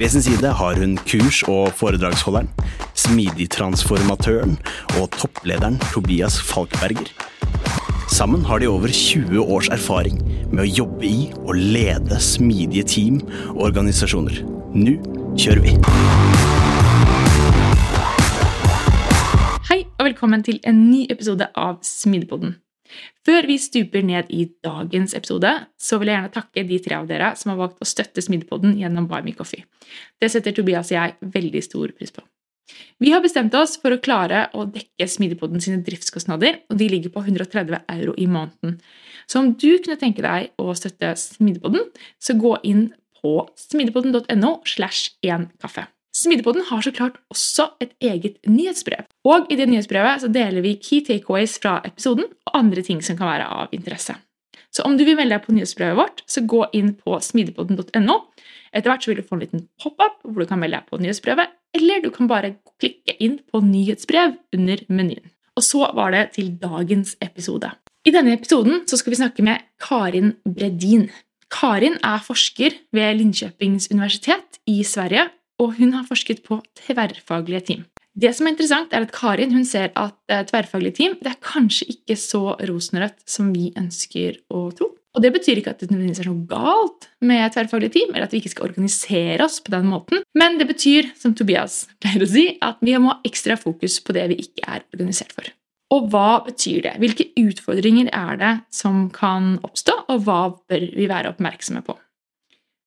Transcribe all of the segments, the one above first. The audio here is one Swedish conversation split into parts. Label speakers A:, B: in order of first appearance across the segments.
A: Ved sin side har hun kurs- og foredragsholderen, smidigtransformatøren og topplederen Tobias Falkberger. Sammen har de over 20 års erfaring med å jobbe i og lede smidige team og organisasjoner. Nå kjører vi!
B: Hei og velkommen til en ny episode av Smidepodden. Før vi stuper ned i dagens episode, så vil jeg gjerne takke de tre av dere som har valgt å støtte Smidepodden gjennom Buy Me Coffee. Det setter Tobias og jeg veldig stor pris på. Vi har bestemt oss for å klare å dekke Smidepodden sine driftskostnader, og de ligger på 130 euro i måneden. Så om du kunne tenke deg å støtte Smidepodden, så gå inn på smidepodden.no slash 1 kaffe. Smidepodden har så klart også et eget nyhetsbrev. Og i det nyhetsbrevet så deler vi key takeaways fra episoden og andre ting som kan være av interesse. Så om du vil melde deg på nyhetsbrevet vårt, så gå inn på smidepodden.no. Etter hvert så vil du få en liten pop-up hvor du kan melde deg på nyhetsbrevet, eller du kan bare klikke inn på nyhetsbrev under menyen. Og så var det til dagens episode. I denne episoden så skal vi snakke med Karin Bredin. Karin er forsker ved Linköpings universitet i Sverige, og hun har forsket på tverrfaglige team. Det som er interessant, er at Karin hun ser at eh, tverrfaglige team det er kanskje ikke så rosenrødt som vi ønsker å tro. Og Det betyr ikke at det nødvendigvis er noe galt med tverrfaglige team, eller at vi ikke skal organisere oss på den måten, men det betyr, som Tobias pleier å si, at vi må ha ekstra fokus på det vi ikke er organisert for. Og hva betyr det? Hvilke utfordringer er det som kan oppstå, og hva bør vi være oppmerksomme på?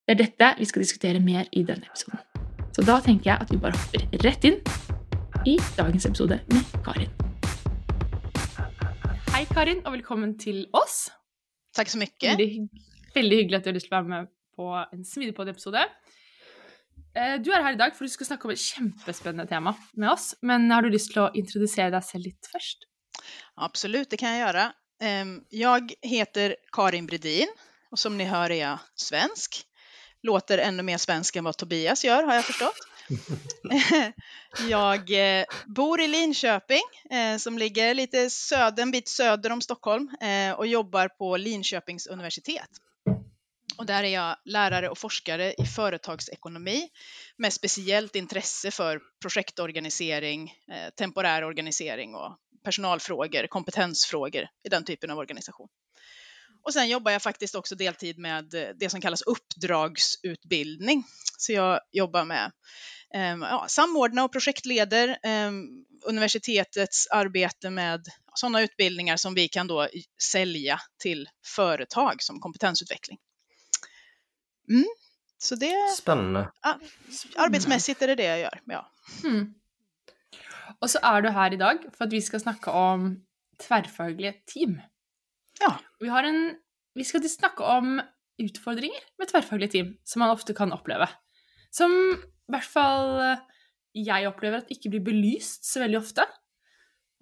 B: Det er dette vi skal diskutere mer i denne episoden. Så da tenker jeg at vi bare hopper rett inn i dagens episode med Karin. Hei, Karin, og velkommen til oss.
C: Tack så mycket.
B: Veldig, veldig hyggelig at du har lyst til å være med på en Smidigpod-episode. Eh, Du er her i dag for du skal snakke om et kjempespennende tema med oss. Men har du lyst til å introdusere deg selv litt først?
C: Absolut, det kan jag göra. Jag heter Karin Bredin och som ni hör är jag svensk. Låter ännu mer svensk än vad Tobias gör har jag förstått. Jag eh, bor i Linköping eh, som ligger lite söder, en bit söder om Stockholm eh, och jobbar på Linköpings universitet. Och där är jag lärare och forskare i företagsekonomi med speciellt intresse för projektorganisering, temporär organisering och personalfrågor, kompetensfrågor i den typen av organisation. Och sen jobbar jag faktiskt också deltid med eh, det som kallas uppdragsutbildning. Så jag jobbar med eh, ja, samordna och projektleder eh, universitetets arbete med sådana utbildningar som vi kan då sälja till företag som kompetensutveckling. Mm. Så det,
D: Spennende.
C: ja, arbetsmässigt är det det jag gör. Ja.
B: Hmm. Og så er du her i dag for at vi skal snakke om tverrfaglige team.
C: Ja.
B: Vi, har en, vi skal snakke om utfordringer med tverrfaglige team som man ofte kan oppleve. Som i hvert fall eh, jeg opplever at ikke blir belyst så veldig ofte.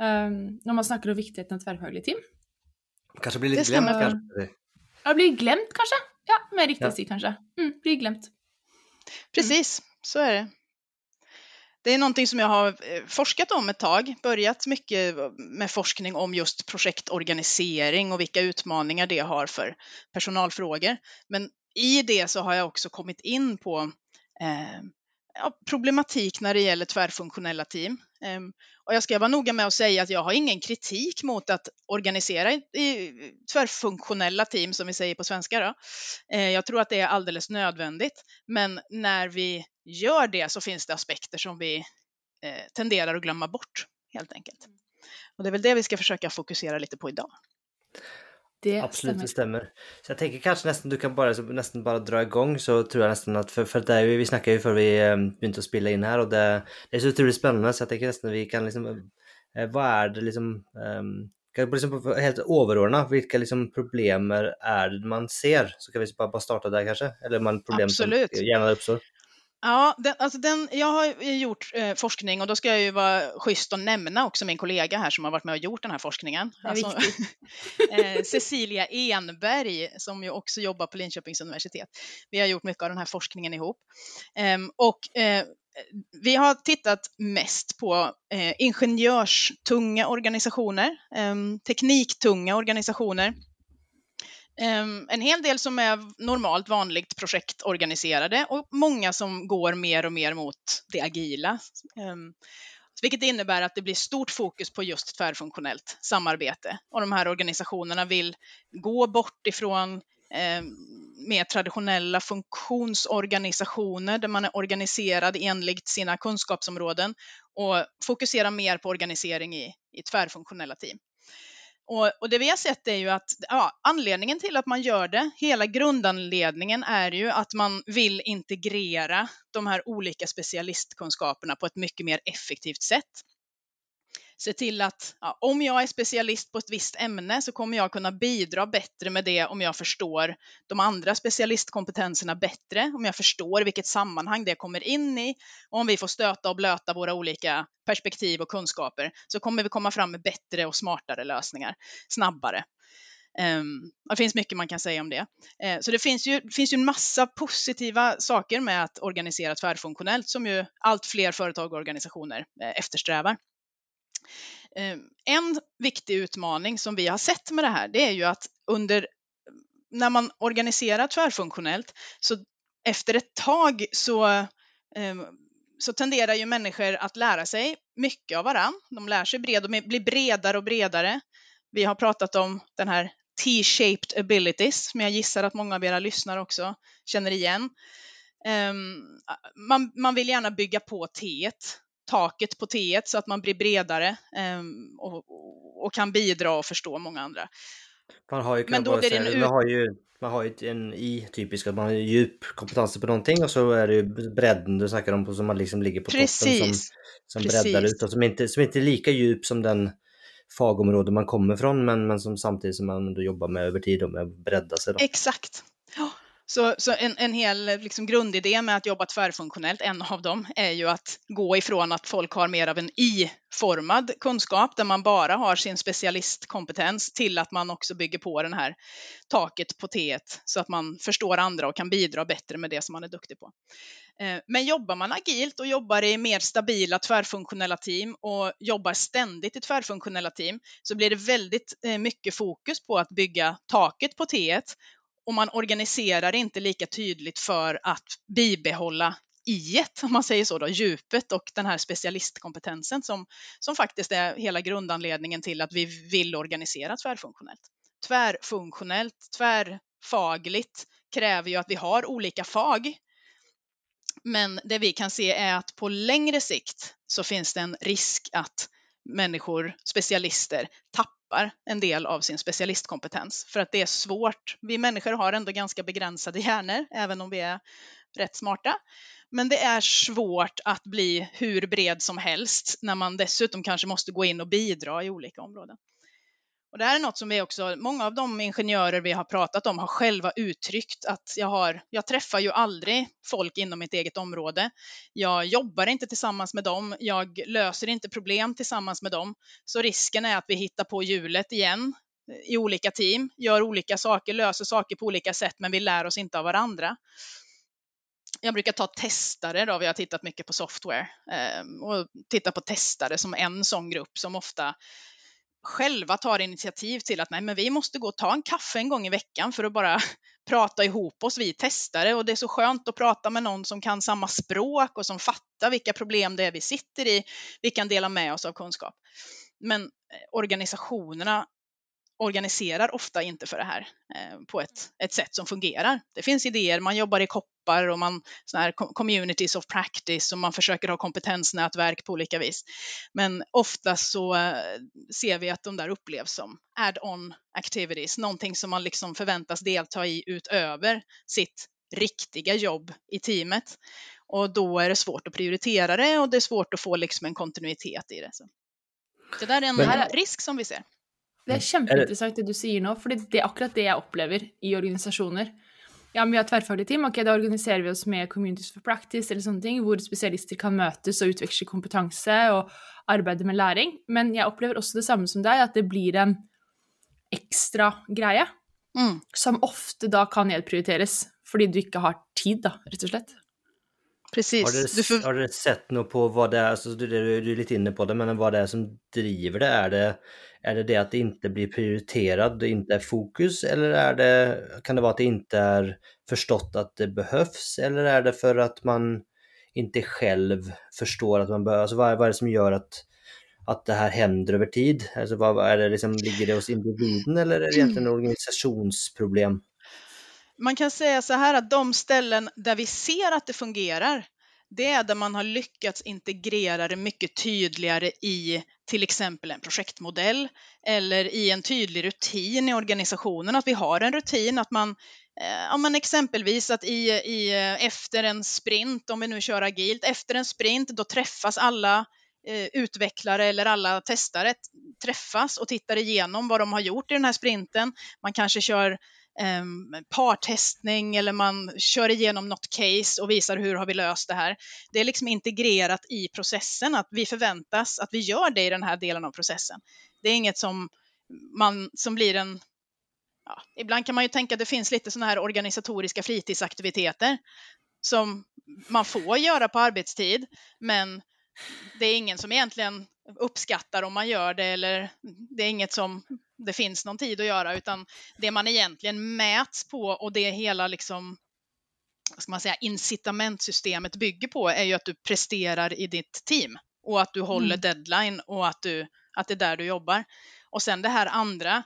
B: um, når man snakker om viktigheten av tverrfaglige team.
D: Kanskje blir litt
C: stemmer.
D: glemt, kanskje.
B: Ja, blir glemt, kanskje? Ja, mer riktig
D: Ja.
B: å si, kanskje. Mm, blir glemt.
C: Precis, så är det. Det är någonting som jag har eh, forskat om ett tag, börjat mycket med forskning om just projektorganisering och vilka utmaningar det har för personalfrågor. Men i det så har jag också kommit in på eh, ja, problematik när det gäller tvärfunktionella team. Ehm, och jag ska vara noga med att säga att jag har ingen kritik mot att organisera i, i tvärfunktionella team, som vi säger på svenska. Då. Eh, jag tror att det är alldeles nödvändigt. Men när vi gör det så finns det aspekter som vi eh, tenderar att glömma bort helt enkelt. Och det är väl det vi ska försöka fokusera lite på idag.
D: Det Absolut, stämmer. det stämmer. Så jag tänker kanske nästan du kan bara, nästan bara dra igång så tror jag nästan att, för, för det vi snackade ju för vi eh, började att spela in här och det, det är så otroligt spännande så jag tänker nästan att vi kan liksom, eh, vad är det liksom, um, kan liksom helt överordna, vilka liksom problem är det man ser? Så kan vi bara, bara starta där kanske? Eller man problem
C: Absolut.
D: som gärna uppstår?
C: Ja, den, alltså den, jag har gjort eh, forskning och då ska jag ju vara schysst och nämna också min kollega här som har varit med och gjort den här forskningen. Alltså, eh, Cecilia Enberg som ju också jobbar på Linköpings universitet. Vi har gjort mycket av den här forskningen ihop. Eh, och eh, vi har tittat mest på eh, ingenjörstunga organisationer, ehm, tekniktunga organisationer Ehm, Ehm, en hel del som är normalt vanligt projektorganiserade och många som går mer och mer mot det agila. Ehm, vilket innebär att det blir stort fokus på just tvärfunktionellt samarbete. Och de här organisationerna vill gå bort ifrån eh, mer traditionella funktionsorganisationer där man är organiserad enligt sina kunskapsområden och fokusera mer på organisering i, i tvärfunktionella team. Och, och, det vi har sett är ju att ja, anledningen till att man gör det, hela grundanledningen är ju att man vill integrera de här olika specialistkunskaperna på ett mycket mer effektivt sätt se till att ja, om jag är specialist på ett visst ämne så kommer jag kunna bidra bättre med det om jag förstår de andra specialistkompetenserna bättre, om jag förstår vilket sammanhang det kommer in i och om vi får stöta och blöta våra olika perspektiv och kunskaper så kommer vi komma fram med bättre och smartare lösningar snabbare. Um, det finns mycket man kan säga om det. Uh, så det finns ju, finns ju en massa positiva saker med att organisera tvärfunktionellt som ju allt fler företag och organisationer uh, eftersträvar. Ehm, en viktig utmaning som vi har sett med det här, det är ju att under när man organiserar tvärfunktionellt så efter ett tag så, ehm, så tenderar ju människor att lära sig mycket av varann. De lär sig bred och blir bredare och bredare. Vi har pratat om den här T-shaped abilities som jag gissar att många av era lyssnare också känner igen. Um, man, man vill gärna bygga på T taket på T så att man blir bredare um, och, och, kan bidra och förstå många andra.
D: Man har ju, Men då blir säga, en... man har ju, man har ju en i typisk att man har djup kompetens på någonting och så är det ju bredden du snackar om som man liksom ligger på Precis. toppen som, som breddar ut och som inte, som inte är lika djup som den fagområde man kommer från men, men som samtidigt som man jobbar med över tid och med att bredda sig. Då.
C: Exakt. Ja. Så, så en, en hel liksom, grundidé med att jobba tvärfunktionellt, en av dem, är ju att gå ifrån att folk har mer av en i-formad kunskap där man bara har sin specialistkompetens till att man också bygger på den här taket på T så att man förstår andra och kan bidra bättre med det som man är duktig på. Eh, men jobbar man agilt och jobbar i mer stabila tvärfunktionella team och jobbar ständigt i tvärfunktionella team så blir det väldigt eh, mycket fokus på att bygga taket på T och man organiserar inte lika tydligt för att bibehålla i om man säger så, då, djupet och den här specialistkompetensen som, som faktiskt är hela grundanledningen till att vi vill organisera tvärfunktionellt. Tvärfunktionellt, tvärfagligt kräver ju att vi har olika fag. Men det vi kan se är att på längre sikt så finns det en risk att människor, specialister, tappar en del av sin specialistkompetens för att det är svårt. Vi människor har ändå ganska begränsade hjärnor, även om vi är rätt smarta. Men det är svårt att bli hur bred som helst när man dessutom kanske måste gå in och bidra i olika områden. Och det här är något som vi också, många av de ingenjörer vi har pratat om har själva uttryckt att jag, har, jag träffar ju aldrig folk inom mitt eget område. Jag jobbar inte tillsammans med dem, jag löser inte problem tillsammans med dem. Så risken är att vi hittar på hjulet igen eh, i olika team, gör olika saker, löser saker på olika sätt, men vi lär oss inte av varandra. Jag brukar ta testare då, vi har tittat mycket på software eh, och titta på testare som en sån grupp som ofta själva tar initiativ till att nej, men vi måste gå och ta en kaffe en gång i veckan för att bara prata ihop oss, vi testare. Och det är så skönt att prata med någon som kan samma språk och som fattar vilka problem det är vi sitter i. Vi kan dela med oss av kunskap. Men eh, organisationerna organiserar ofta inte för det här eh, på ett, ett sätt som fungerar. Det finns idéer, man jobbar i koppar och man såna här communities of practice och man försöker ha kompetensnätverk på olika vis. Men ofta så eh, ser vi att de där upplevs som add-on activities, någonting som man liksom förväntas delta i utöver sitt riktiga jobb i teamet. Och då är det svårt att prioritera det och det är svårt att få liksom en kontinuitet i det. Så. Det där är en Men, risk som vi ser.
B: Det er kjempeinteressant det du sier nå, for det er akkurat det jeg opplever i organisasjoner. Ja, vi har tverrfaglige team, ok, da organiserer vi oss med Communities for Practice eller sånne ting, hvor spesialister kan møtes og utveksle kompetanse og arbeide med læring. Men jeg opplever også det samme som deg, at det blir en ekstra greie. Mm. Som ofte da kan nedprioriteres, fordi du ikke har tid, da, rett og slett.
C: Precis.
D: Har du, får... har du sett något på vad det är, alltså, du, du, du är lite inne på det, men vad det är som driver det? Är det är det det att det inte blir prioriterat, det inte är fokus eller är det, kan det vara att det inte är förstått att det behövs eller är det för att man inte själv förstår att man behöver, alltså vad, vad är det som gör att, att det här händer över tid? Alltså vad, är det liksom, ligger det hos individen eller är det egentligen ett organisationsproblem?
C: Man kan säga så här att de ställen där vi ser att det fungerar, det är där man har lyckats integrera det mycket tydligare i till exempel en projektmodell eller i en tydlig rutin i organisationen, att vi har en rutin, att man eh, Ja, men exempelvis att i, i, eh, efter en sprint, om vi nu kör agilt, efter en sprint då träffas alla eh, utvecklare eller alla testare träffas och tittar igenom vad de har gjort i den här sprinten. Man kanske kör eh, partestning eller man kör igenom något case och visar hur har vi löst det här. Det är liksom integrerat i processen att vi förväntas att vi gör det i den här delen av processen. Det är inget som, man, som blir en Ja, ibland kan man ju tänka att det finns lite sådana här organisatoriska fritidsaktiviteter som man får göra på arbetstid, men det är ingen som egentligen uppskattar om man gör det eller det är inget som det finns någon tid att göra utan det man egentligen mäts på och det hela liksom ska man säga, incitamentsystemet bygger på är ju att du presterar i ditt team och att du håller mm. deadline och att, du, att det är där du jobbar. Och sen det här andra,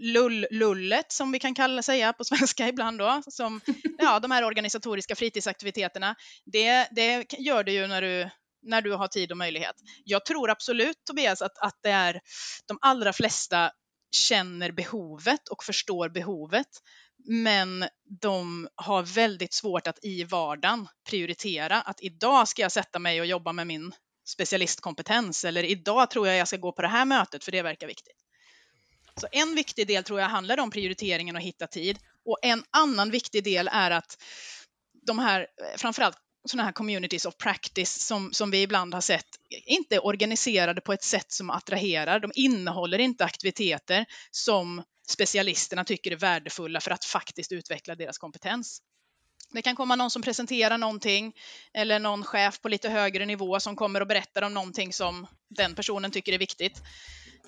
C: lull-lullet som vi kan kalla säga på svenska ibland då, som ja, de här organisatoriska fritidsaktiviteterna, det, det gör du ju när du när du har tid och möjlighet. Jag tror absolut Tobias att, att det är de allra flesta känner behovet och förstår behovet. Men de har väldigt svårt att i vardagen prioritera att idag ska jag sätta mig och jobba med min specialistkompetens eller idag tror jag jag ska gå på det här mötet för det verkar viktigt. Så en viktig del tror jag handlar om prioriteringen och hitta tid och en annan viktig del är att de här, eh, framförallt sådana här communities of practice som, som vi ibland har sett inte är organiserade på ett sätt som attraherar. De innehåller inte aktiviteter som specialisterna tycker är värdefulla för att faktiskt utveckla deras kompetens. Det kan komma någon som presenterar någonting eller någon chef på lite högre nivå som kommer och berättar om någonting som den personen tycker är viktigt.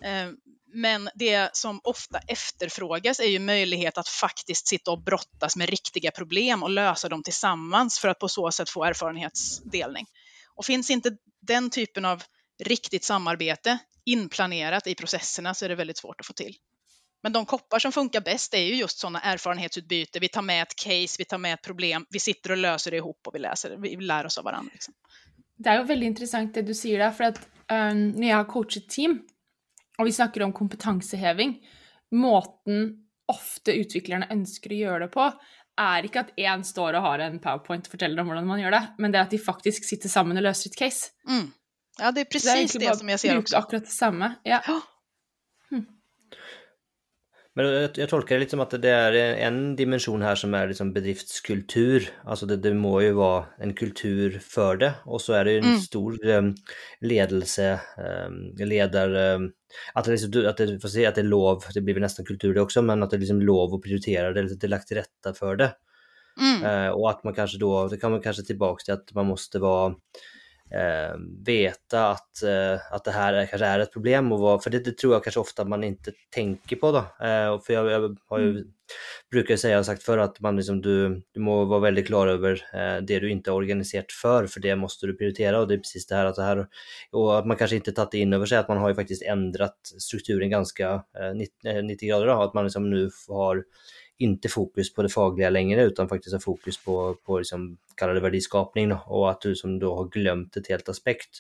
C: Eh, men det som ofta efterfrågas är ju möjlighet att faktiskt sitta och brottas med riktiga problem och lösa dem tillsammans för att på så sätt få erfarenhetsdelning. Och finns inte den typen av riktigt samarbete inplanerat i processerna så är det väldigt svårt att få till. Men de koppar som funkar bäst är ju just sådana erfarenhetsutbyte. Vi tar med ett case, vi tar med ett problem, vi sitter och löser det ihop och vi, läser, vi lär oss av varandra. Liksom.
B: Det är ju väldigt intressant det du säger där, för att um, när jag har coachat team og vi snakker om kompetanseheving, måten ofte utviklerne ønsker å gjøre det på, er ikke at én står og har en powerpoint og forteller om hvordan man gjør det, men det er at de faktisk sitter sammen og løser et case.
C: Mm. Ja, det er precis det, det som jeg ser også.
B: akkurat det samme. Ja.
D: Men jag, jag, tolkar det lite som att det är en dimension här som är liksom bedriftskultur. Alltså det, det må ju vara en kultur för det och så är det ju en mm. stor um, ledelse, um, ledar, um, att det, liksom, att, det, får se, att det är lov, det blir nästan kultur det också, men att det är liksom lov att prioritera det, det är lagt till rätta för det. Mm. Uh, och att man kanske då, det kan man kanske tillbaka till att man måste vara eh, veta att, eh, att det här är, kanske är ett problem. Och vad, för det, det, tror jag kanske ofta man inte tänker på då. Eh, för jag, jag har ju, mm. brukar säga, har sagt förr, att man liksom, du, du må vara väldigt klar över eh, det du inte är organiserat för, för det måste du prioritera. Och det är precis det här att, det här, och att man kanske inte tagit in över sig att man har ju faktiskt ändrat strukturen ganska 90, 90 grader. Då, att man liksom nu har inte fokus på det fagliga längre utan faktiskt har fokus på, på liksom, kallade värdiskapning och att du som då har glömt ett helt aspekt.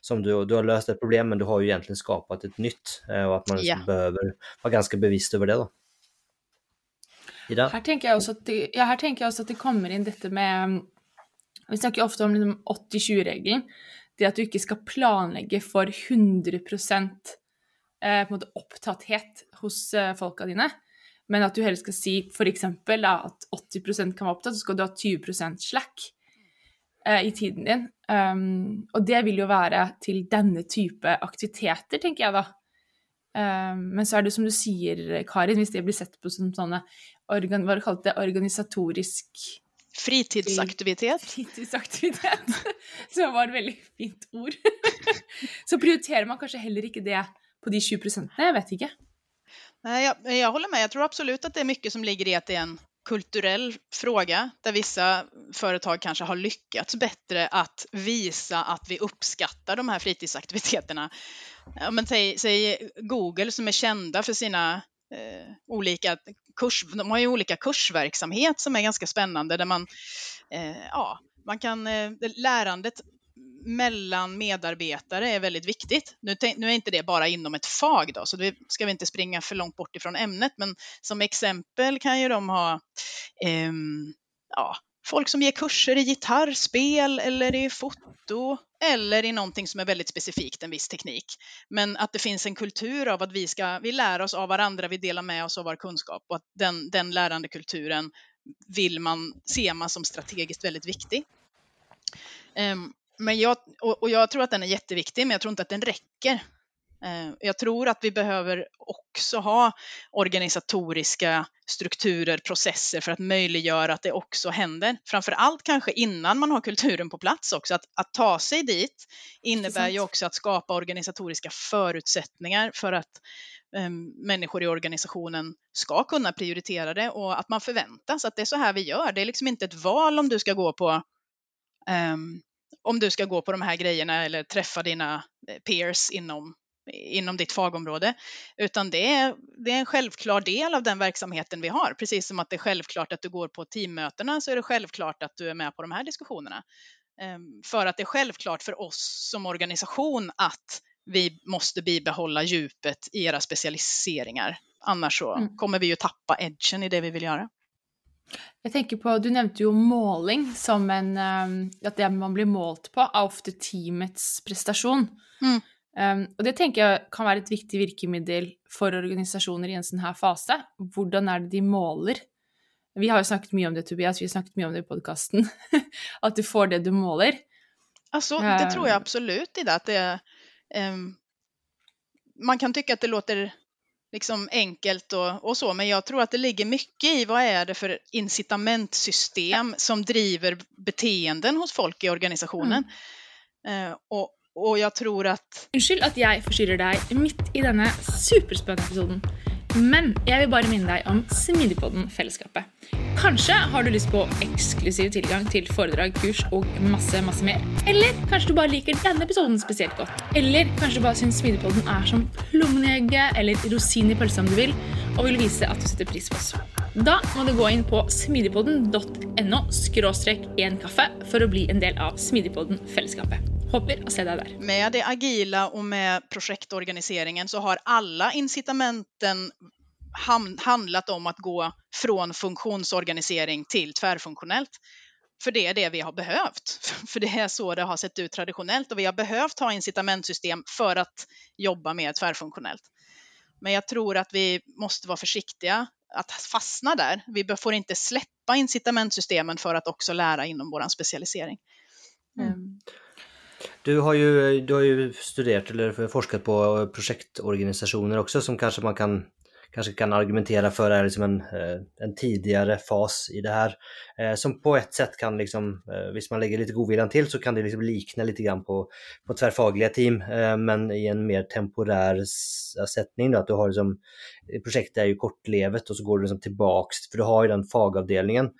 D: Som du, du har löst ett problem men du har ju egentligen skapat ett nytt eh, och att man liksom yeah. behöver vara ganska bevisst över det då.
B: Ida? Här tänker jag också att det, ja, här tänker jag också att det kommer in detta med Vi snakker ofta om liksom 80-20-regelen. Det att du inte ska planlägga för 100 eh, på opptatthet hos eh, folka dine. Men att du heller ska si för exempel att 80% kan vara upptatt, så ska du ha 20 slack eh, i tiden din. Um, och det vill ju vara till denna typ av aktiviteter, tänker jag då. Um, men så är det som du säger, Karin, om det blir sett på som sådana, organ, vad kallat det, organisatorisk
C: Fritidsaktivitet.
B: Fritidsaktivitet, som var ett väldigt fint ord. så prioriterar man kanske heller inte det på de 20 procenten, jag vet inte.
C: Nej, jag, jag håller med. Jag tror absolut att det är mycket som ligger i att det är en kulturell fråga där vissa företag kanske har lyckats bättre att visa att vi uppskattar de här fritidsaktiviteterna. Ja, men säg, säg Google som är kända för sina eh, olika kurs, de har ju olika kursverksamhet som är ganska spännande där man, eh, ja, man kan, eh, lärandet mellan medarbetare är väldigt viktigt. Nu, nu, är inte det bara inom ett fag då, så det ska vi inte springa för långt bort ifrån ämnet, men som exempel kan ju de ha eh, ja, folk som ger kurser i gitarrspel eller i foto eller i någonting som är väldigt specifikt, en viss teknik. Men att det finns en kultur av att vi ska, vi lär oss av varandra, vi delar med oss av vår kunskap och att den, den lärandekulturen vill man, ser man som strategiskt väldigt viktig. Um, men jag, och, och, jag tror att den är jätteviktig, men jag tror inte att den räcker. Eh, jag tror att vi behöver också ha organisatoriska strukturer, processer för att möjliggöra att det också händer. Framför allt kanske innan man har kulturen på plats också. Att, att ta sig dit innebär ju också att skapa organisatoriska förutsättningar för att um, människor i organisationen ska kunna prioritera det och att man förväntas att det är så här vi gör. Det är liksom inte ett val om du ska gå på um, om du ska gå på de här grejerna eller träffa dina eh, peers inom, inom ditt fagområde, utan det är, det är en självklar del av den verksamheten vi har. Precis som att det är självklart att du går på teammötena så är det självklart att du är med på de här diskussionerna. Ehm, för att det är självklart för oss som organisation att vi måste bibehålla djupet i era specialiseringar. Annars så mm. kommer vi ju tappa edgen i det vi vill göra.
B: Jeg tenker på, Du nevnte jo måling som en um, At det man blir målt på, er ofte teamets prestasjon. Mm. Um, og det tenker jeg kan være et viktig virkemiddel for organisasjoner i en sånn her fase. Hvordan er det de måler? Vi har jo snakket mye om det, Tobias, vi har snakket mye om det i podkasten. at du får det du måler.
C: Alltså, det tror jag absolut i det. Att det um, man kan tycka att det låter liksom enkelt och, och, så, men jag tror att det ligger mycket i vad är det för incitamentsystem som driver beteenden hos folk i organisationen. Mm. Uh, och, och jag tror att...
B: Ursäkta att jag förstyrrar dig mitt i denna superspännande episoden. Men jeg vil bare minne deg om Smidigpodden-fellesskapet. Kanskje har du lyst på eksklusiv tilgang til foredrag, kurs og masse, masse mer. Eller kanskje du bare liker denne episoden spesielt godt. Eller kanskje du bare syns Smidigpodden er som plommen i egget eller rosin i pølsa om du vil, og vil vise at du setter pris på oss. Da må du gå inn på smidigpodden.no skråstrek en kaffe for å bli en del av Smidigpodden-fellesskapet. Hoppas att se dig där.
C: Med det agila och med projektorganiseringen så har alla incitamenten handlat om att gå från funktionsorganisering till tvärfunktionellt. För det är det vi har behövt. För det är så det har sett ut traditionellt och vi har behövt ha incitamentsystem för att jobba mer tvärfunktionellt. Men jag tror att vi måste vara försiktiga att fastna där. Vi får inte släppa incitamentsystemen för att också lära inom vår specialisering. Mm.
D: Du har ju, du har ju studerat eller forskat på projektorganisationer också som kanske man kan kanske kan argumentera för är liksom en, eh, en tidigare fas i det här. Eh, som på ett sätt kan liksom, eh, visst man lägger lite godviljan till så kan det liksom likna lite grann på, på tvärfagliga team men i en mer temporär sättning då, att du har liksom, projektet är ju kortlevet och så går du liksom tillbaks, för du har ju den fagavdelningen.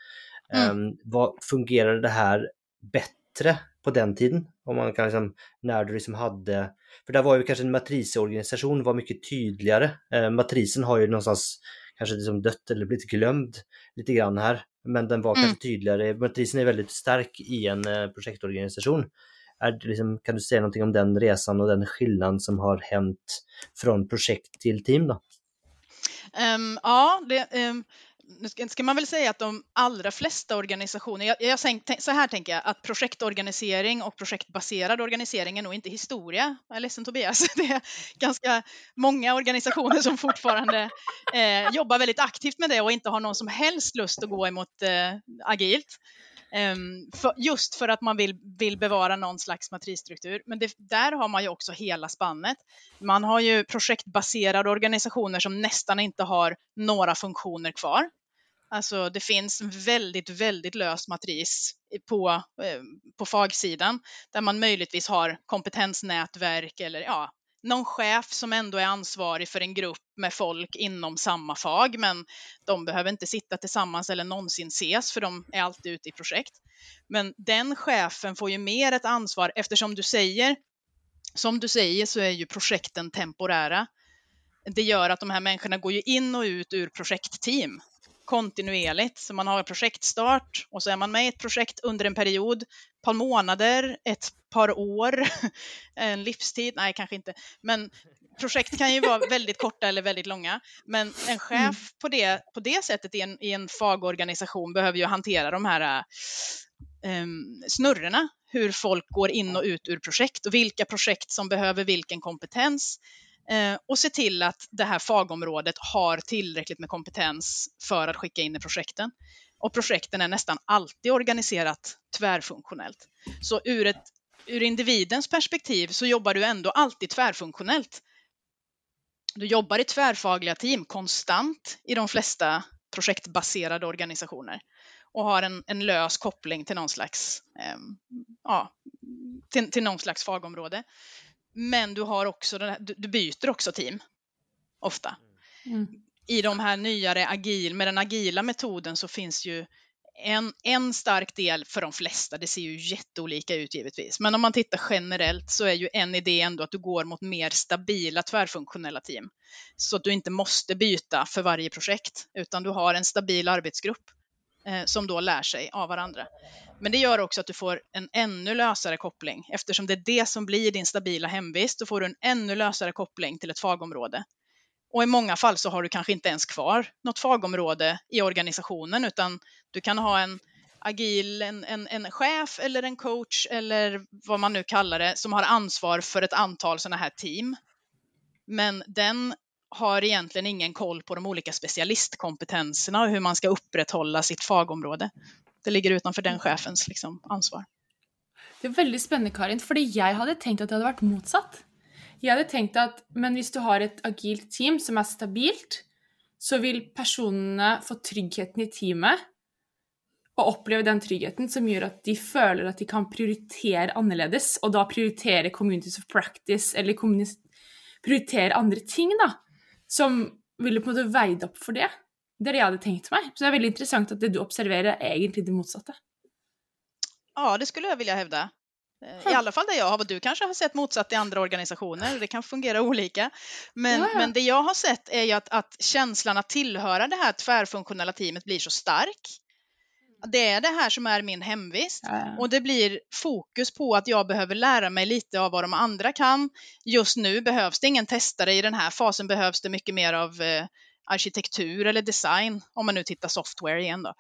D: Mm. Ehm, vad, fungerade det här bättre på den tiden? Om man kan liksom, när du liksom hade, för där var ju kanske en matrisorganisation var mycket tydligare. Eh, matrisen har ju någonstans kanske liksom dött eller blivit glömd lite grann här. Men den var mm. kanske tydligare. Matrisen är väldigt stark i en eh, projektorganisation. Är liksom, kan du säga någonting om den resan och den skillnad som har hänt från projekt till team då?
C: Um, ja, det, um, nu ska man väl säga att de allra flesta organisationer, jag, jag, så här tänker jag, att projektorganisering och projektbaserad organisering är nog inte historia. Jag är ledsen Tobias, det är ganska många organisationer som fortfarande eh, jobbar väldigt aktivt med det och inte har någon som helst lust att gå emot eh, agilt. Um, för, just för att man vill, vill bevara någon slags matrisstruktur. Men det, där har man ju också hela spannet. Man har ju projektbaserade organisationer som nästan inte har några funktioner kvar. Alltså det finns väldigt, väldigt lös matris på, eh, på fagsidan där man möjligtvis har kompetensnätverk eller ja, någon chef som ändå är ansvarig för en grupp med folk inom samma fag, men de behöver inte sitta tillsammans eller någonsin ses, för de är alltid ute i projekt. Men den chefen får ju mer ett ansvar eftersom du säger, som du säger så är ju projekten temporära. Det gör att de här människorna går ju in och ut ur projektteam kontinuerligt. Så man har projektstart och så är man med i ett projekt under en period, ett par månader, ett par år, en livstid, nej kanske inte, men projekt kan ju vara väldigt korta eller väldigt långa. Men en chef mm. på, det, på det sättet i en, i en fagorganisation behöver ju hantera de här um, snurrorna, hur folk går in och ut ur projekt och vilka projekt som behöver vilken kompetens Eh, och se till att det här fagområdet har tillräckligt med kompetens för att skicka in i projekten. Och projekten är nästan alltid organiserat tvärfunktionellt. Så ur, ett, ur individens perspektiv så jobbar du ändå alltid tvärfunktionellt. Du jobbar i tvärfagliga team konstant i de flesta projektbaserade organisationer och har en, en lös koppling till någon slags, eh, ja, till, till någon slags fagområde. Men du har också här, du, du, byter också team ofta. Mm. I de här nyare agil, med den agila metoden så finns ju en, en stark del för de flesta, det ser ju jätteolika ut givetvis, men om man tittar generellt så är ju en idé ändå att du går mot mer stabila tvärfunktionella team. Så att du inte måste byta för varje projekt, utan du har en stabil arbetsgrupp Eh, som då lär sig av varandra. Men det gör också att du får en ännu lösare koppling. Eftersom det är det som blir din stabila hemvist, då får du en ännu lösare koppling till ett fagområde. Och i många fall så har du kanske inte ens kvar något fagområde i organisationen, utan du kan ha en agil, en, en, en chef eller en coach eller vad man nu kallar det, som har ansvar för ett antal sådana här team. Men den har egentligen ingen koll på de olika specialistkompetenserna och hur man ska upprätthålla sitt fagområde. Det ligger utanför den chefens liksom, ansvar.
B: Det är väldigt spännande Karin, för jag hade tänkt att det hade varit motsatt. Jag hade tänkt att men om du har ett agilt team som är stabilt, så vill personerna få tryggheten i teamet och uppleva den tryggheten som gör att de känner att de kan prioritera annorlunda och då prioritera communities of practice eller prioritera andra ting då, som ville på något vägt upp för det. Det är det jag hade tänkt mig. Så det är väldigt intressant att det du observerar är egentligen det motsatta.
C: Ja, det skulle jag vilja hävda. Eh, I alla fall där jag har, du kanske har sett motsatt i andra organisationer, det kan fungera olika. Men, ja, ja. men det jag har sett är ju att, att känslan att tillhöra det här tvärfunktionella teamet blir så stark. Det är det här som är min hemvist ja, och det blir fokus på att jag behöver lära mig lite av vad de andra kan. Just nu behövs det ingen testare, i den här fasen behövs det mycket mer av eh, arkitektur eller design, om man nu tittar software igen då.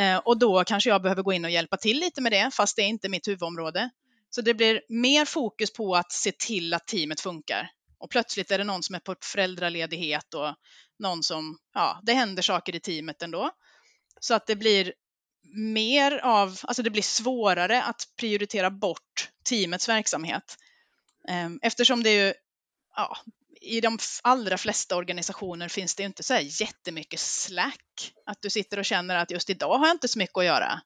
C: Eh, och då kanske jag behöver gå in och hjälpa till lite med det, fast det är inte mitt huvudområde. Så det blir mer fokus på att se till att teamet funkar. Och plötsligt är det någon som är på föräldraledighet och någon som, ja, det händer saker i teamet ändå. Så att det blir mer av, alltså det blir svårare att prioritera bort teamets verksamhet. Ehm, eftersom det är ju, ja, i de allra flesta organisationer finns det inte så här jättemycket slack. Att du sitter och känner att just idag har jag inte så mycket att göra.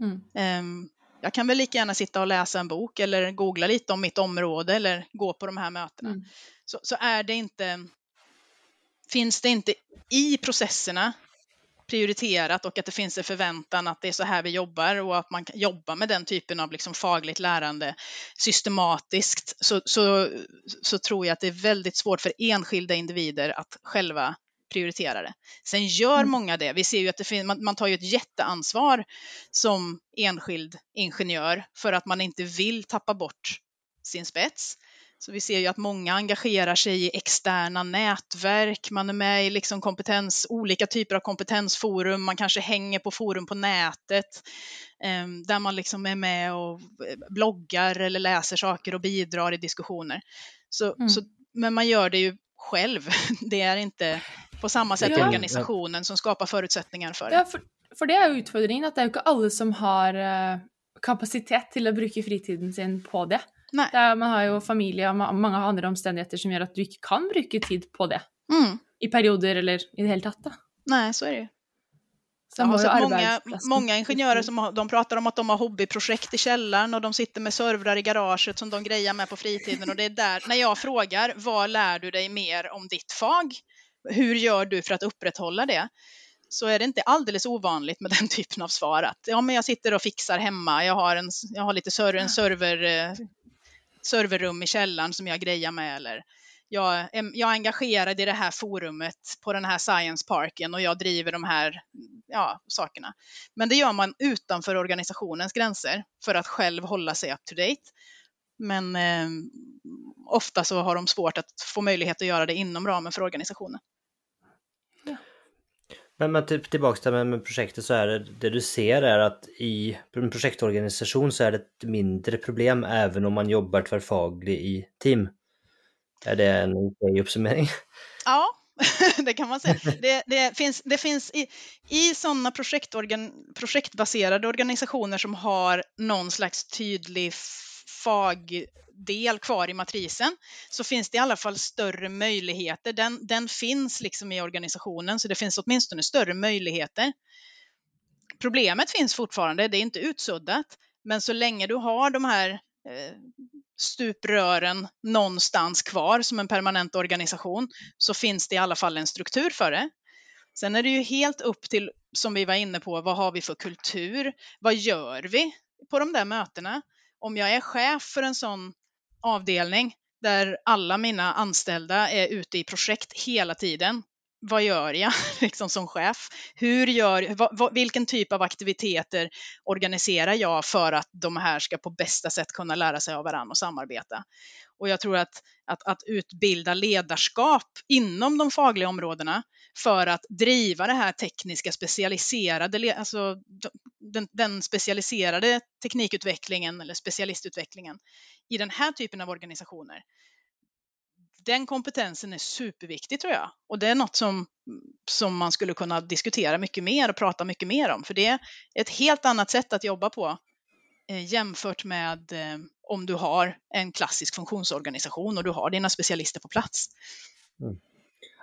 C: Mm. Um, jag kan väl lika gärna sitta och läsa en bok eller googla lite om mitt område eller gå på de här mötena. Mm. Så, så är det inte, finns det inte i processerna prioriterat och att det finns en förväntan att det är så här vi jobbar och att man kan jobba med den typen av liksom fagligt lärande systematiskt så, så, så tror jag att det är väldigt svårt för enskilda individer att själva prioritera det. Sen gör mm. många det. Vi ser ju att det finns, man, man tar ju ett jätteansvar som enskild ingenjör för att man inte vill tappa bort sin spets. Så vi ser ju att många engagerar sig i externa nätverk, man är med i liksom kompetens, olika typer av kompetensforum, man kanske hänger på forum på nätet eh, där man liksom är med och eh, bloggar eller läser saker och bidrar i diskussioner. Så, mm. så, men man gör det ju själv. Det är inte på samma sätt ja. organisationen som skapar förutsättningar för det.
B: Ja, för, för det är utmaningen att det är ju inte alla som har uh, kapacitet till att bruka fritiden sin på det. Nej. det är, man har ju familj och många andra omständigheter som gör att du inte kan bruka tid på det. Mm. I perioder eller i det hela taget.
C: Nej, så är det ju. Ja, många, många ingenjörer som har, de pratar om att de har hobbyprojekt i källaren och de sitter med servrar i garaget som de grejar med på fritiden och det är där, när jag frågar vad lär du dig mer om ditt fag? Hur gör du för att upprätthålla det? Så är det inte alldeles ovanligt med den typen av svar att ja, men jag sitter och fixar hemma, jag har en, jag har lite server, en server, eh, serverrum i källaren som jag grejar med eller jag, är, jag är engagerad i det här forumet på den här science parken och jag driver de här ja, sakerna. Men det gör man utanför organisationens gränser för att själv hålla sig up to date. Men eh, ofta så har de svårt att få möjlighet att göra det inom ramen för organisationen.
D: Men, men typ tillbaka till med, med projektet så är det, det du ser är att i en projektorganisation så är det ett mindre problem även om man jobbar tvärfaglig i team. Är det en okej uppsummering?
C: Ja, det kan man säga. Det, det finns, det finns i, i sådana projektorgan, projektbaserade organisationer som har någon slags tydlig fag del kvar i matrisen så finns det i alla fall större möjligheter. Den, den finns liksom i organisationen så det finns åtminstone större möjligheter. Problemet finns fortfarande, det är inte utsuddat, men så länge du har de här eh, stuprören någonstans kvar som en permanent organisation så finns det i alla fall en struktur för det. Sen är det ju helt upp till, som vi var inne på, vad har vi för kultur? Vad gör vi på de där mötena? Om jag är chef för en sån avdelning där alla mina anställda är ute i projekt hela tiden, vad gör jag liksom som chef? Hur gör, vad, vilken typ av aktiviteter organiserar jag för att de här ska på bästa sätt kunna lära sig av varandra och samarbeta? Och jag tror att, att, att utbilda ledarskap inom de fagliga områdena för att driva det här tekniska specialiserade, alltså den, den specialiserade teknikutvecklingen eller specialistutvecklingen i den här typen av organisationer den kompetensen är superviktig tror jag. Och det är något som, som man skulle kunna diskutera mycket mer och prata mycket mer om. För det är ett helt annat sätt att jobba på eh, jämfört med eh, om du har en klassisk funktionsorganisation och du har dina specialister på plats.
D: Mm.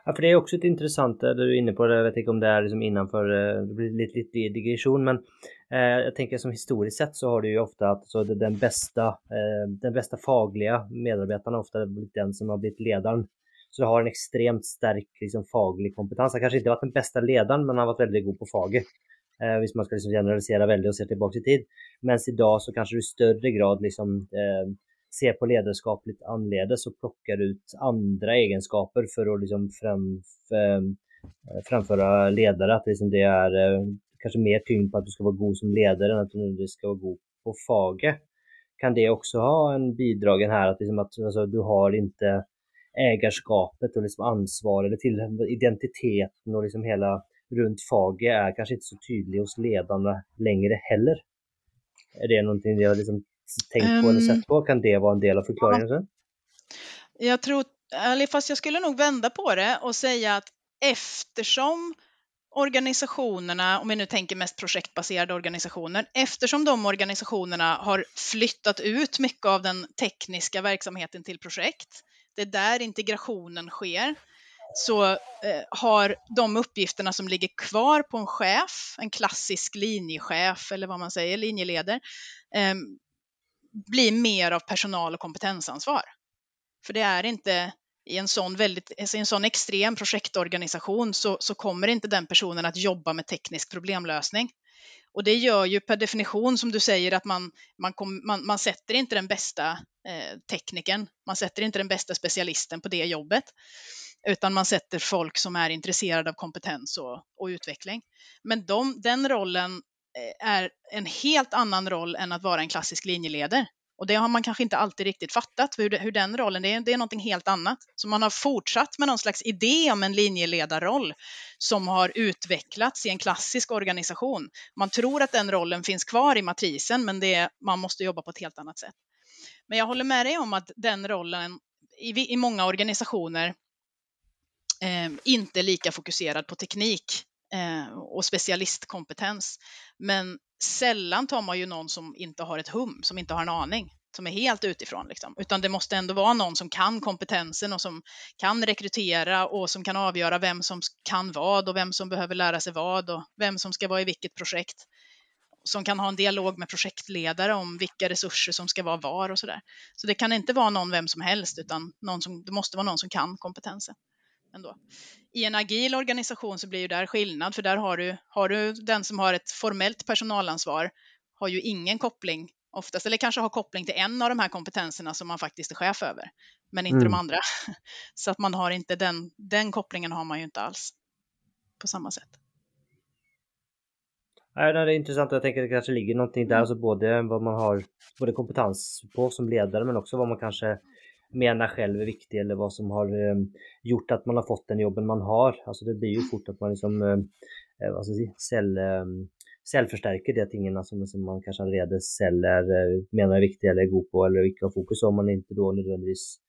D: Ja, för det är också ett intressant, där du är inne på det, jag vet inte om det är liksom innanför, eh, det blir lite, lite digression, men eh, jag tänker som historiskt sett så har du ju ofta att så den bästa, eh, den bästa fagliga medarbetaren ofta blivit den som har blivit ledaren. Så du har en extremt stark liksom, faglig kompetens. Han kanske inte varit den bästa ledaren, men han har varit väldigt god på faget. Eh, visst man ska liksom generalisera väldigt och se tillbaka i tid. Men idag så kanske du i större grad liksom eh, ser på ledarskap lite anledes och plockar ut andra egenskaper för att liksom fram, eh, framföra ledare. Att liksom det är eh, kanske mer tyngd på att du ska vara god som ledare än att du ska vara god på fage. Kan det också ha en bidragen här att, liksom att alltså, du har inte ägarskapet och liksom ansvar eller till identiteten och liksom hela runt fage är kanske inte så tydlig hos ledarna längre heller. Är det någonting jag liksom tänkt på eller sett ehm, på? Kan det vara en del av förklaringen? Ja.
C: Jag tror, fast jag skulle nog vända på det och säga att eftersom organisationerna, om vi nu tänker mest projektbaserade organisationer, eftersom de organisationerna har flyttat ut mycket av den tekniska verksamheten till projekt, det är där integrationen sker, så eh, har de uppgifterna som ligger kvar på en chef, en klassisk linjechef eller vad man säger, linjeleder, eh, blir mer av personal och kompetensansvar. För det är inte i en sån, väldigt, alltså i en sån extrem projektorganisation så, så kommer inte den personen att jobba med teknisk problemlösning. Och det gör ju per definition, som du säger, att man, man, kom, man, man sätter inte den bästa eh, tekniken, man sätter inte den bästa specialisten på det jobbet, utan man sätter folk som är intresserade av kompetens och, och utveckling. Men de, den rollen Eh, är en helt annan roll än att vara en klassisk linjeledare. Och det har man kanske inte alltid riktigt fattat, hur, hur den rollen, det är, det är någonting helt annat. Så man har fortsatt med någon slags idé om en linjeledarroll som har utvecklats i en klassisk organisation. Man tror att den rollen finns kvar i matrisen, men det, man måste jobba på ett helt annat sätt. Men jag håller med dig om att den rollen i, i många organisationer eh, inte är lika fokuserad på teknik Eh, och specialistkompetens. Men sällan tar man ju någon som inte har ett hum, som inte har en aning, som är helt utifrån. Liksom. Utan det måste ändå vara någon som kan kompetensen och som kan rekrytera och som kan avgöra vem som kan vad och vem som behöver lära sig vad och vem som ska vara i vilket projekt. Som kan ha en dialog med projektledare om vilka resurser som ska vara var och sådär. Så det kan inte vara någon vem som helst utan någon som, det måste vara någon som kan kompetensen ändå. I en agil organisation så blir ju där skillnad, för där har du, har du den som har ett formellt personalansvar, har ju ingen koppling oftast, eller kanske har koppling till en av de här kompetenserna som man faktiskt är chef över, men inte mm. de andra. Så att man har inte den, den kopplingen har man ju inte alls på samma sätt.
D: Nej, det är intressant. Jag tänker att det kanske ligger någonting där, mm. alltså både vad man har både kompetens på som ledare men också vad man kanske menar själv är viktig eller vad som har eh, gjort att man har fått den jobben man har. Alltså det blir ju fort att man liksom eh, eh vad ska jag säga, cell, eh, cellförstärker de tingarna som, som man kanske redan celler eh, menar är viktiga eller är god på eller vilka fokus om man inte då nödvändigtvis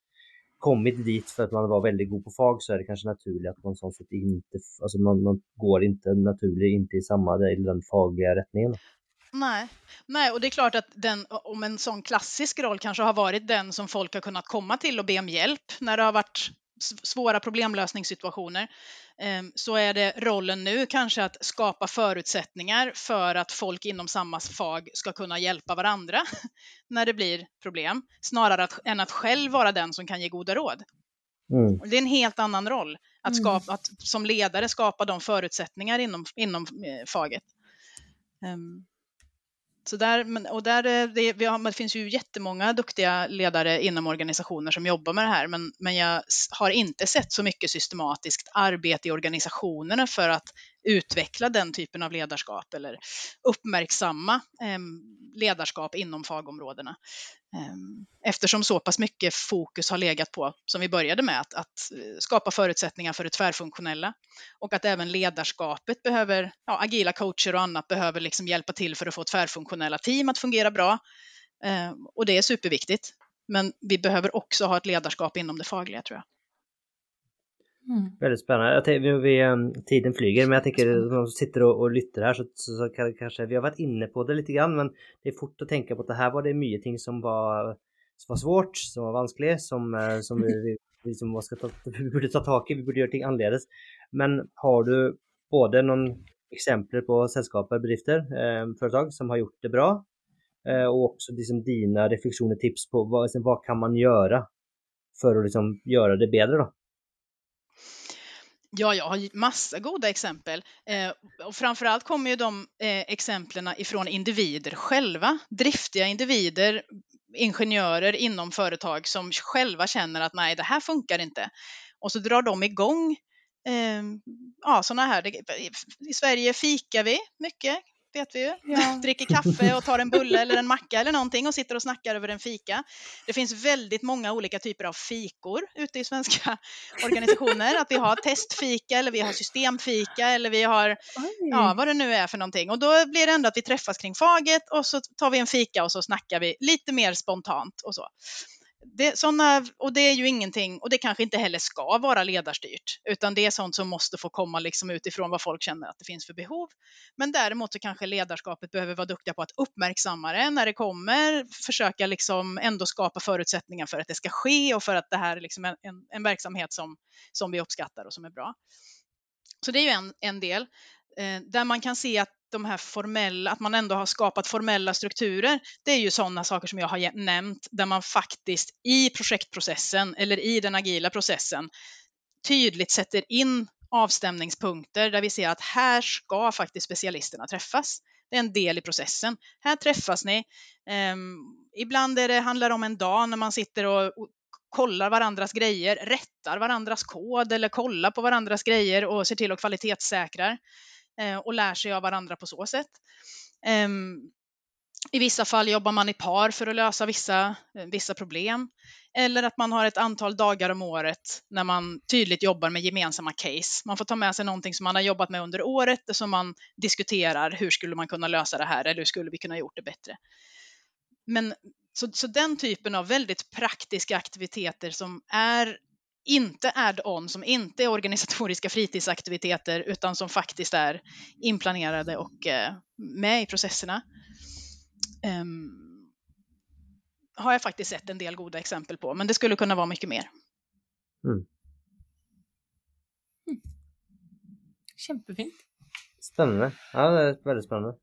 D: kommit dit för att man var väldigt god på fag så är det kanske naturligt att man sånt sätt inte, alltså man, man går inte naturligt inte i samma, i den fagliga rättningen.
C: Nej. Nej, och det är klart att den, om en sån klassisk roll kanske har varit den som folk har kunnat komma till och be om hjälp när det har varit svåra problemlösningssituationer, ehm, så är det rollen nu kanske att skapa förutsättningar för att folk inom samma fag ska kunna hjälpa varandra när det blir problem, snarare att, än att själv vara den som kan ge goda råd. Mm. Det är en helt annan roll, att, mm. skapa, att som ledare skapa de förutsättningar inom, inom eh, faget. Um, så där, och där, eh, det, vi har, det finns ju jättemånga duktiga ledare inom organisationer som jobbar med det här, men, men jag har inte sett så mycket systematiskt arbete i organisationerna för att utveckla den typen av ledarskap eller uppmärksamma ehm, ledarskap inom fagområdena. Ehm, eftersom så pass mycket fokus har legat på, som vi började med, att, att eh, skapa förutsättningar för det tvärfunktionella och att även ledarskapet behöver, ja, agila coacher och annat behöver liksom hjälpa till för att få tvärfunktionella team att fungera bra. Ehm, och det är superviktigt. Men vi behöver också ha ett ledarskap inom det fagliga tror jag.
D: Mm. Väldigt spännande. Jag tänker, vi, ehm, tiden flyger men jag tänker de som sitter och, och lytter här så, så, så kanske vi har varit inne på det lite grann men det är fort att tänka på att det här var det mycket ting som var, som var svårt, som var vanskligt, som, eh, som vi, vi, som ska ta, vi borde ta tag i, vi borde göra ting annorledes. Men har du både någon exempel på sällskap, bedrifter, eh, företag som har gjort det bra eh, och också liksom dina reflektioner, tips på vad, liksom, vad kan man göra för att liksom göra det bättre då?
C: Ja, jag har massa goda exempel. Eh, och framförallt kommer ju de eh, exemplen ifrån individer själva. Driftiga individer, ingenjörer inom företag som själva känner att nej, det här funkar inte. Och så drar de igång eh, ja, sådana här. I Sverige fikar vi mycket vet vi ju. Ja. Dricker kaffe och tar en bulle eller en macka eller någonting och sitter och snackar över en fika. Det finns väldigt många olika typer av fikor ute i svenska organisationer. Att vi har testfika eller vi har systemfika eller vi har ja, vad det nu är för någonting. Och då blir det ändå att vi träffas kring faget och så tar vi en fika och så snackar vi lite mer spontant och så det, såna, och det är ju ingenting, och det kanske inte heller ska vara ledarstyrt, utan det är sånt som måste få komma liksom utifrån vad folk känner att det finns för behov. Men däremot så kanske ledarskapet behöver vara duktiga på att uppmärksamma det när det kommer, försöka liksom ändå skapa förutsättningar för att det ska ske och för att det här är liksom en, en, en verksamhet som, som vi uppskattar och som är bra. Så det är ju en, en del. Eh, där man kan se att de här formella, att man ändå har skapat formella strukturer, det är ju sådana saker som jag har nämnt, där man faktiskt i projektprocessen eller i den agila processen tydligt sätter in avstämningspunkter där vi ser att här ska faktiskt specialisterna träffas. Det är en del i processen. Här träffas ni. Um, ibland är det, handlar det om en dag när man sitter och, och kollar varandras grejer, rättar varandras kod eller kollar på varandras grejer och ser till att kvalitetssäkrar. Eh, och lär sig av varandra på så sätt. Ehm, I vissa fall jobbar man i par för att lösa vissa, eh, vissa problem. Eller att man har ett antal dagar om året när man tydligt jobbar med gemensamma case. Man får ta med sig någonting som man har jobbat med under året som man diskuterar. Hur skulle man kunna lösa det här eller hur skulle vi kunna gjort det bättre? Men så, så den typen av väldigt praktiska aktiviteter som är inte add-on, som inte är organisatoriska fritidsaktiviteter utan som faktiskt är inplanerade och eh, med i processerna. Um, har jag faktiskt sett en del goda exempel på, men det skulle kunna vara mycket mer. Mm.
B: Mm. Kämpefint.
D: Spännande. Ja, det är väldigt spännande.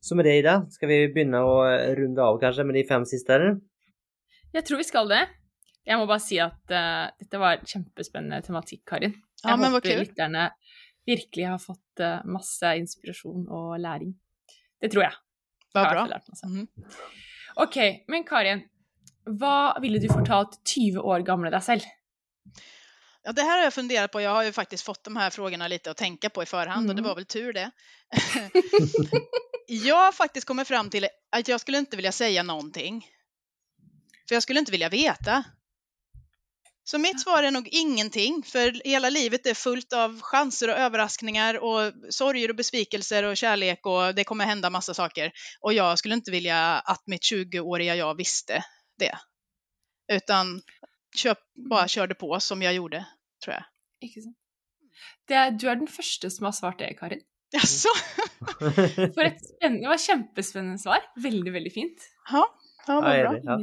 D: Så med det Ida, ska vi börja och runda av kanske med de fem sista eller?
B: Jag tror vi ska det. Jeg må bare si at uh, dette var kjempespennende tematikk, Karin. Jeg
C: ja, men håper
B: lytterne virkelig har fått uh, masse inspirasjon og læring. Det tror jeg.
C: Vad bra.
B: Mm. Ok, men Karin, vad ville du fortalt 20 år gamle deg selv?
C: Ja, det här har jag funderat på. Jag har ju faktiskt fått de här frågorna lite att tänka på i förhand mm. och det mm. var väl tur det. jag har faktiskt kommit fram till att jag skulle inte vilja säga någonting. För jag skulle inte vilja veta. Så mitt svar är nog ingenting, för hela livet är fullt av chanser och överraskningar och sorger och besvikelser och kärlek och det kommer hända massa saker. Och jag skulle inte vilja att mitt 20-åriga jag visste det. Utan köp, bara körde på som jag gjorde, tror jag.
B: Det, du är den första som har svarat det, Karin.
C: Jaså?
B: För ett det var kämpespännande svar. Väldigt, väldigt fint.
C: Ja, ja vad bra. Ja.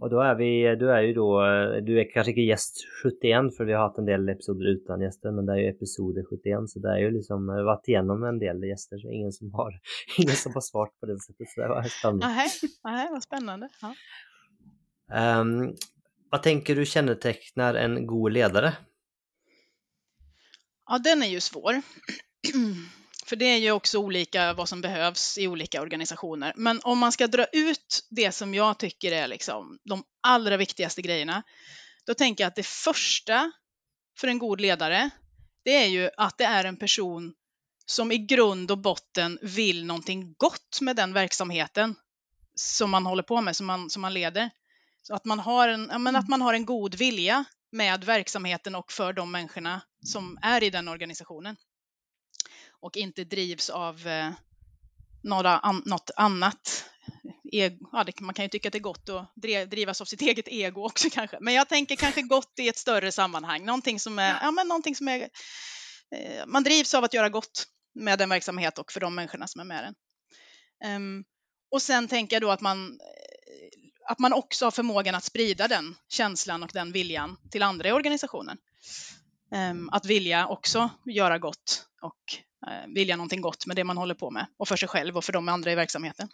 D: Och då är vi, du är ju då, du är kanske inte gäst 71 för vi har haft en del episoder utan gäster men det är ju episoder 71 så det är ju liksom varit igenom en del gäster så ingen som har, ingen som har svarat på det sättet så det var spännande.
C: Nej, nej vad spännande. Ja.
D: Um, vad tänker du kännetecknar en god ledare?
C: Ja, den är ju svår. För det är ju också olika vad som behövs i olika organisationer. Men om man ska dra ut det som jag tycker är liksom de allra viktigaste grejerna, då tänker jag att det första för en god ledare, det är ju att det är en person som i grund och botten vill någonting gott med den verksamheten som man håller på med, som man, som man leder. Så att man, har en, ja, men att man har en god vilja med verksamheten och för de människorna som är i den organisationen och inte drivs av eh, några an, något annat. E ja, det, man kan ju tycka att det är gott att drivas av sitt eget ego också kanske, men jag tänker kanske gott i ett större sammanhang, någonting som är, ja, men någonting som är, eh, man drivs av att göra gott med den verksamhet och för de människorna som är med den. Um, och sen tänker jag då att man, eh, att man också har förmågan att sprida den känslan och den viljan till andra i organisationen. Um, att vilja också göra gott och Eh, vilja någonting gott med det man håller på med och för sig själv och för de andra i verksamheten.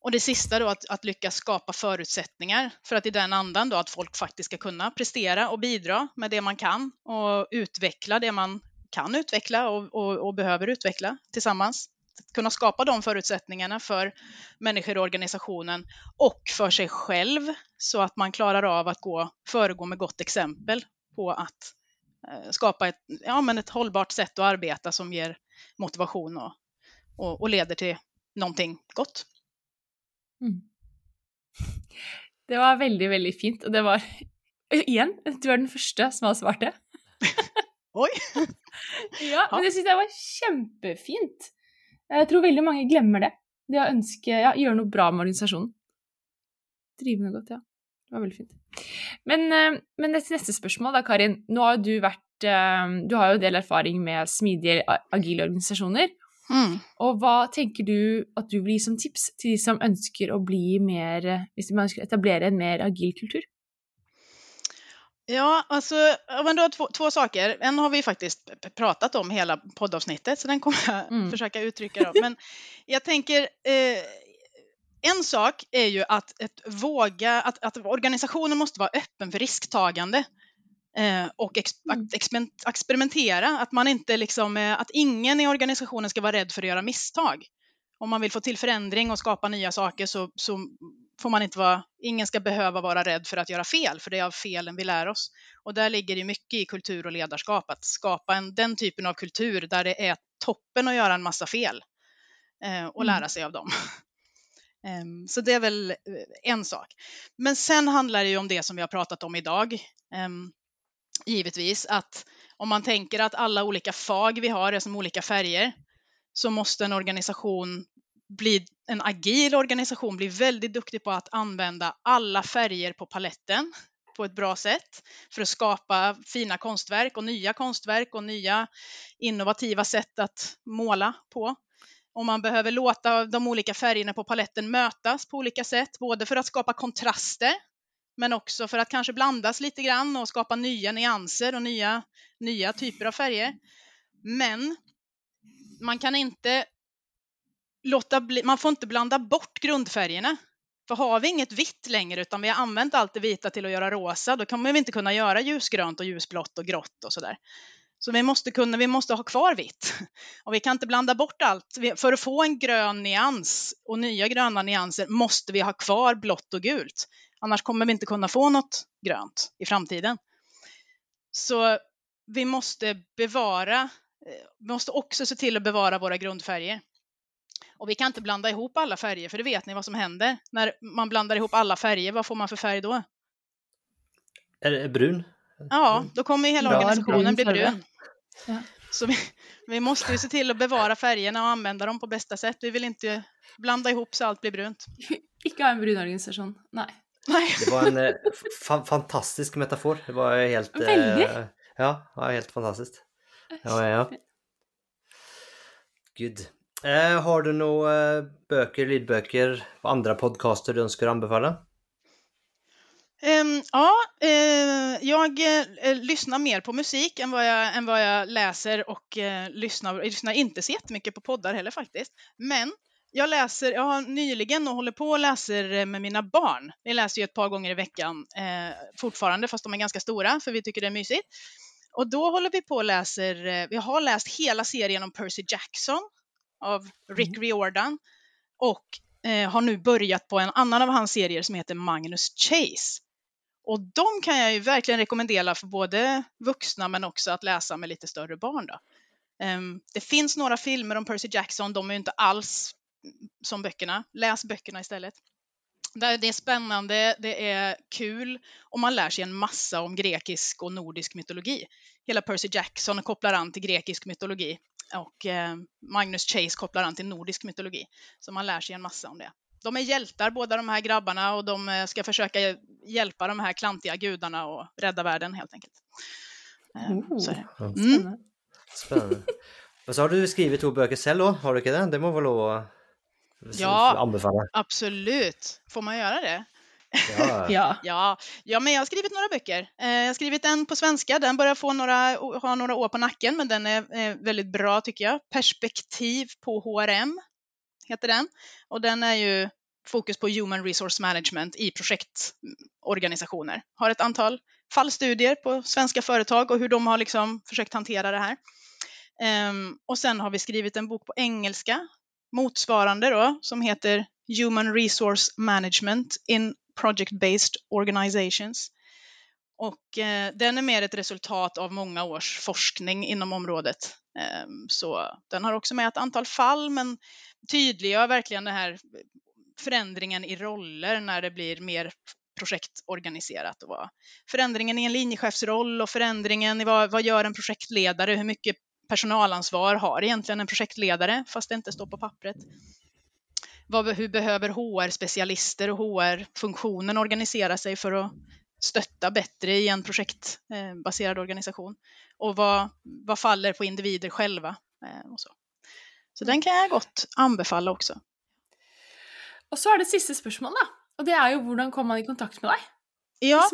C: Och det sista då, att, att lyckas skapa förutsättningar för att i den andan då att folk faktiskt ska kunna prestera och bidra med det man kan och utveckla det man kan utveckla och, och, och behöver utveckla tillsammans. Att kunna skapa de förutsättningarna för människor i organisationen och för sig själv så att man klarar av att gå, föregå med gott exempel på att Eh, skapa ett, ja, men ett hållbart sätt att arbeta som ger motivation och, och, och leder till någonting gott. Mm.
B: Det var väldigt, väldigt fint och det var igen, du är den första som har svarat det.
C: Oj!
B: ja, men det syns jag var jättefint. Jag tror väldigt många glömmer det. Det att önska, ja, göra något bra med organisationen. Drivende godt, ja. Det var veldig fint. Men, eh, men et neste spørsmål da, Karin. Nå har du vært eh, Du har jo en del erfaring med smidige, agile organisasjoner. Mm. Og hva tenker du at du vil gi som tips til de som ønsker å bli mer Hvis de ønsker å etablere en mer agil kultur?
C: Ja, alltså, men då två, två saker. En har vi faktiskt pratat om hela poddavsnittet, så den kommer jag mm. försöka uttrycka. Då. Men jag tänker, eh, en sak är ju att, våga, att, att, organisationen måste vara öppen för risktagande eh, och ex, mm. experimentera. Att man inte liksom, eh, att ingen i organisationen ska vara rädd för att göra misstag. Om man vill få till förändring och skapa nya saker så, så får man inte vara, ingen ska behöva vara rädd för att göra fel, för det är av felen vi lär oss. Och där ligger det mycket i kultur och ledarskap, att skapa en, den typen av kultur där det är toppen att göra en massa fel eh, och mm. lära sig av dem. Ehm, så det är väl eh, en sak. Men sen handlar det ju om det som vi har pratat om idag. Ehm, givetvis att om man tänker att alla olika fag vi har är som olika färger så måste en organisation bli en agil organisation bli väldigt duktig på att använda alla färger på paletten på ett bra sätt för att skapa fina konstverk och nya konstverk och nya innovativa sätt att måla på. Och man behöver låta de olika färgerna på paletten mötas på olika sätt, både för att skapa kontraster men också för att kanske blandas lite grann och skapa nya nyanser och nya, nya typer av färger. Men man kan inte låta bli, man får inte blanda bort grundfärgerna. För har vi inget vitt längre utan vi har använt allt det vita till att göra rosa, då kommer vi inte kunna göra ljusgrönt och ljusblått och grått och sådär. Så vi måste, kunna, vi måste ha kvar vitt. Och vi kan inte blanda bort allt. För att få en grön nyans och nya gröna nyanser måste vi ha kvar blått och gult. Annars kommer vi inte kunna få något grönt i framtiden. Så vi måste bevara, vi måste också se till att bevara våra grundfärger. Och vi kan inte blanda ihop alla färger, för det vet ni vad som händer. När man blandar ihop alla färger, vad får man för färg då?
D: Är det brun?
C: Ja, då kommer hela organisationen bli brun. Ja. Så vi, vi måste ju se till att bevara färgerna och använda dem på bästa sätt. Vi vill inte blanda ihop så allt blir brunt.
B: Icke ha en brun organisation, nej.
C: nej.
D: Det var en eh, fa fantastisk metafor. Det var helt... Eh, ja, det var helt fantastiskt. Ja, ja. Gud. Eh, har du några eh, böcker, lydböcker på andra podcaster du önskar anbefalla?
C: Um, ja, uh, jag uh, lyssnar mer på musik än vad jag, än vad jag läser och uh, lyssnar, jag lyssnar inte så jättemycket på poddar heller faktiskt. Men jag läser, jag har nyligen och håller på och läser med mina barn. Vi läser ju ett par gånger i veckan fortfarande, fast de är ganska stora, för vi tycker det är mysigt. Och då håller vi på och läser, vi har läst hela serien om Percy Jackson av Rick mm. Riordan och eh, har nu börjat på en annan av hans serier som heter Magnus Chase. Och de kan jag ju verkligen rekommendera för både vuxna men också att läsa med lite större barn. Då. Um, det finns några filmer om Percy Jackson, de är inte alls som böckerna. Läs böckerna istället. Det är spännande, det är kul och man lär sig en massa om grekisk och nordisk mytologi. Hela Percy Jackson kopplar an till grekisk mytologi och eh, Magnus Chase kopplar an till nordisk mytologi. Så man lär sig en massa om det. De är hjältar båda de här grabbarna och de eh, ska försöka hjälpa de här klantiga gudarna och rädda världen helt enkelt.
B: Oh, så
D: mm. Spännande. Och så har du skrivit två böcker själv då, har du inte det? Det må väl lov att
C: ja, anbefalla? absolut. Får man göra det?
B: Ja. ja.
C: ja. Ja, men jag har skrivit några böcker. Eh, jag har skrivit en på svenska, den börjar få några, ha några år på nacken, men den är väldigt bra tycker jag. Perspektiv på HRM heter den. Och den är ju fokus på Human Resource Management i projektorganisationer. Har ett antal fallstudier på svenska företag och hur de har liksom försökt hantera det här. Um, och sen har vi skrivit en bok på engelska, motsvarande då, som heter Human Resource Management in project-based organizations. Och eh, den är mer ett resultat av många års forskning inom området. Ehm, så den har också med ett antal fall, men tydliggör verkligen den här förändringen i roller när det blir mer projektorganiserat. Och vad, förändringen i en linjechefsroll och förändringen i vad, vad gör en projektledare, hur mycket personalansvar har egentligen en projektledare, fast det inte står på pappret. vad, hur behöver HR-specialister och HR-funktionen organisera sig för att stötta bättre i en projektbaserad organisation? Och vad, vad faller på individer själva? Och så. så den kan jag gott anbefalla också.
B: Och så är det sista frågan då. Och det är ju hur kommer man i kontakt med dig?
C: Ja,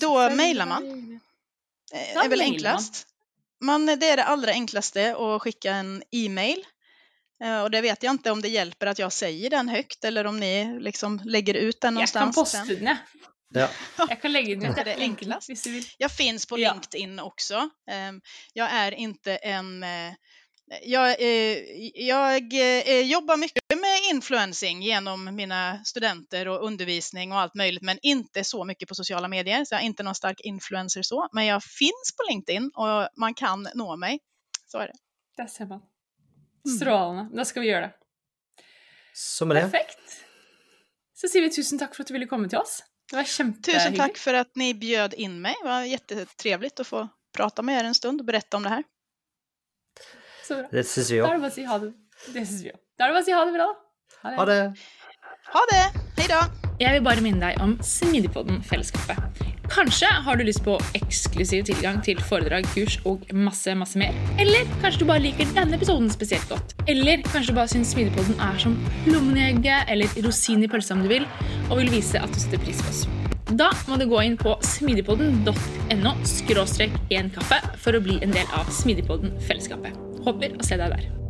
C: då mejlar man. Det är väl enklast. Man, det är det allra enklaste att skicka en e-mail. Eh, och det vet jag inte om det hjälper att jag säger den högt eller om ni liksom lägger ut den någonstans.
B: Jag kan posta den.
D: Ja.
B: Jag kan lägga in det, det enklast.
C: Jag finns på LinkedIn också. Ehm, jag är inte en eh, jag, eh, jag eh, jobbar mycket med influencing genom mina studenter och undervisning och allt möjligt, men inte så mycket på sociala medier. Så jag är inte någon stark influencer så, men jag finns på LinkedIn och man kan nå mig. Så är det.
B: Där ser man. Mm. Strålande. Då ska vi göra det.
D: Så med det.
B: Perfekt. Så säger vi tusen tack för att du ville komma till oss. Det var.
C: Tusen tack för att ni bjöd in mig. Det var jättetrevligt att få prata med er en stund och berätta om det här.
B: Så bra.
D: Det syns vi
B: det syns vi det bare å si ha det bra.
D: Ha det. Ha det.
C: Ha det. Hei da.
B: Jeg vil bare minne deg om Smidigpodden-fellesskapet. Kanskje har du lyst på eksklusiv tilgang til foredrag, kurs og masse masse mer. Eller kanskje du bare liker denne episoden spesielt godt. Eller kanskje du bare syns Smidigpodden er som lommen i egget eller rosin i pølsa om du vil, og vil vise at du setter pris på oss. Da må du gå inn på smidigpodden.no skråstrek en kaffe for å bli en del av Smidigpodden-fellesskapet. Håper å se deg der.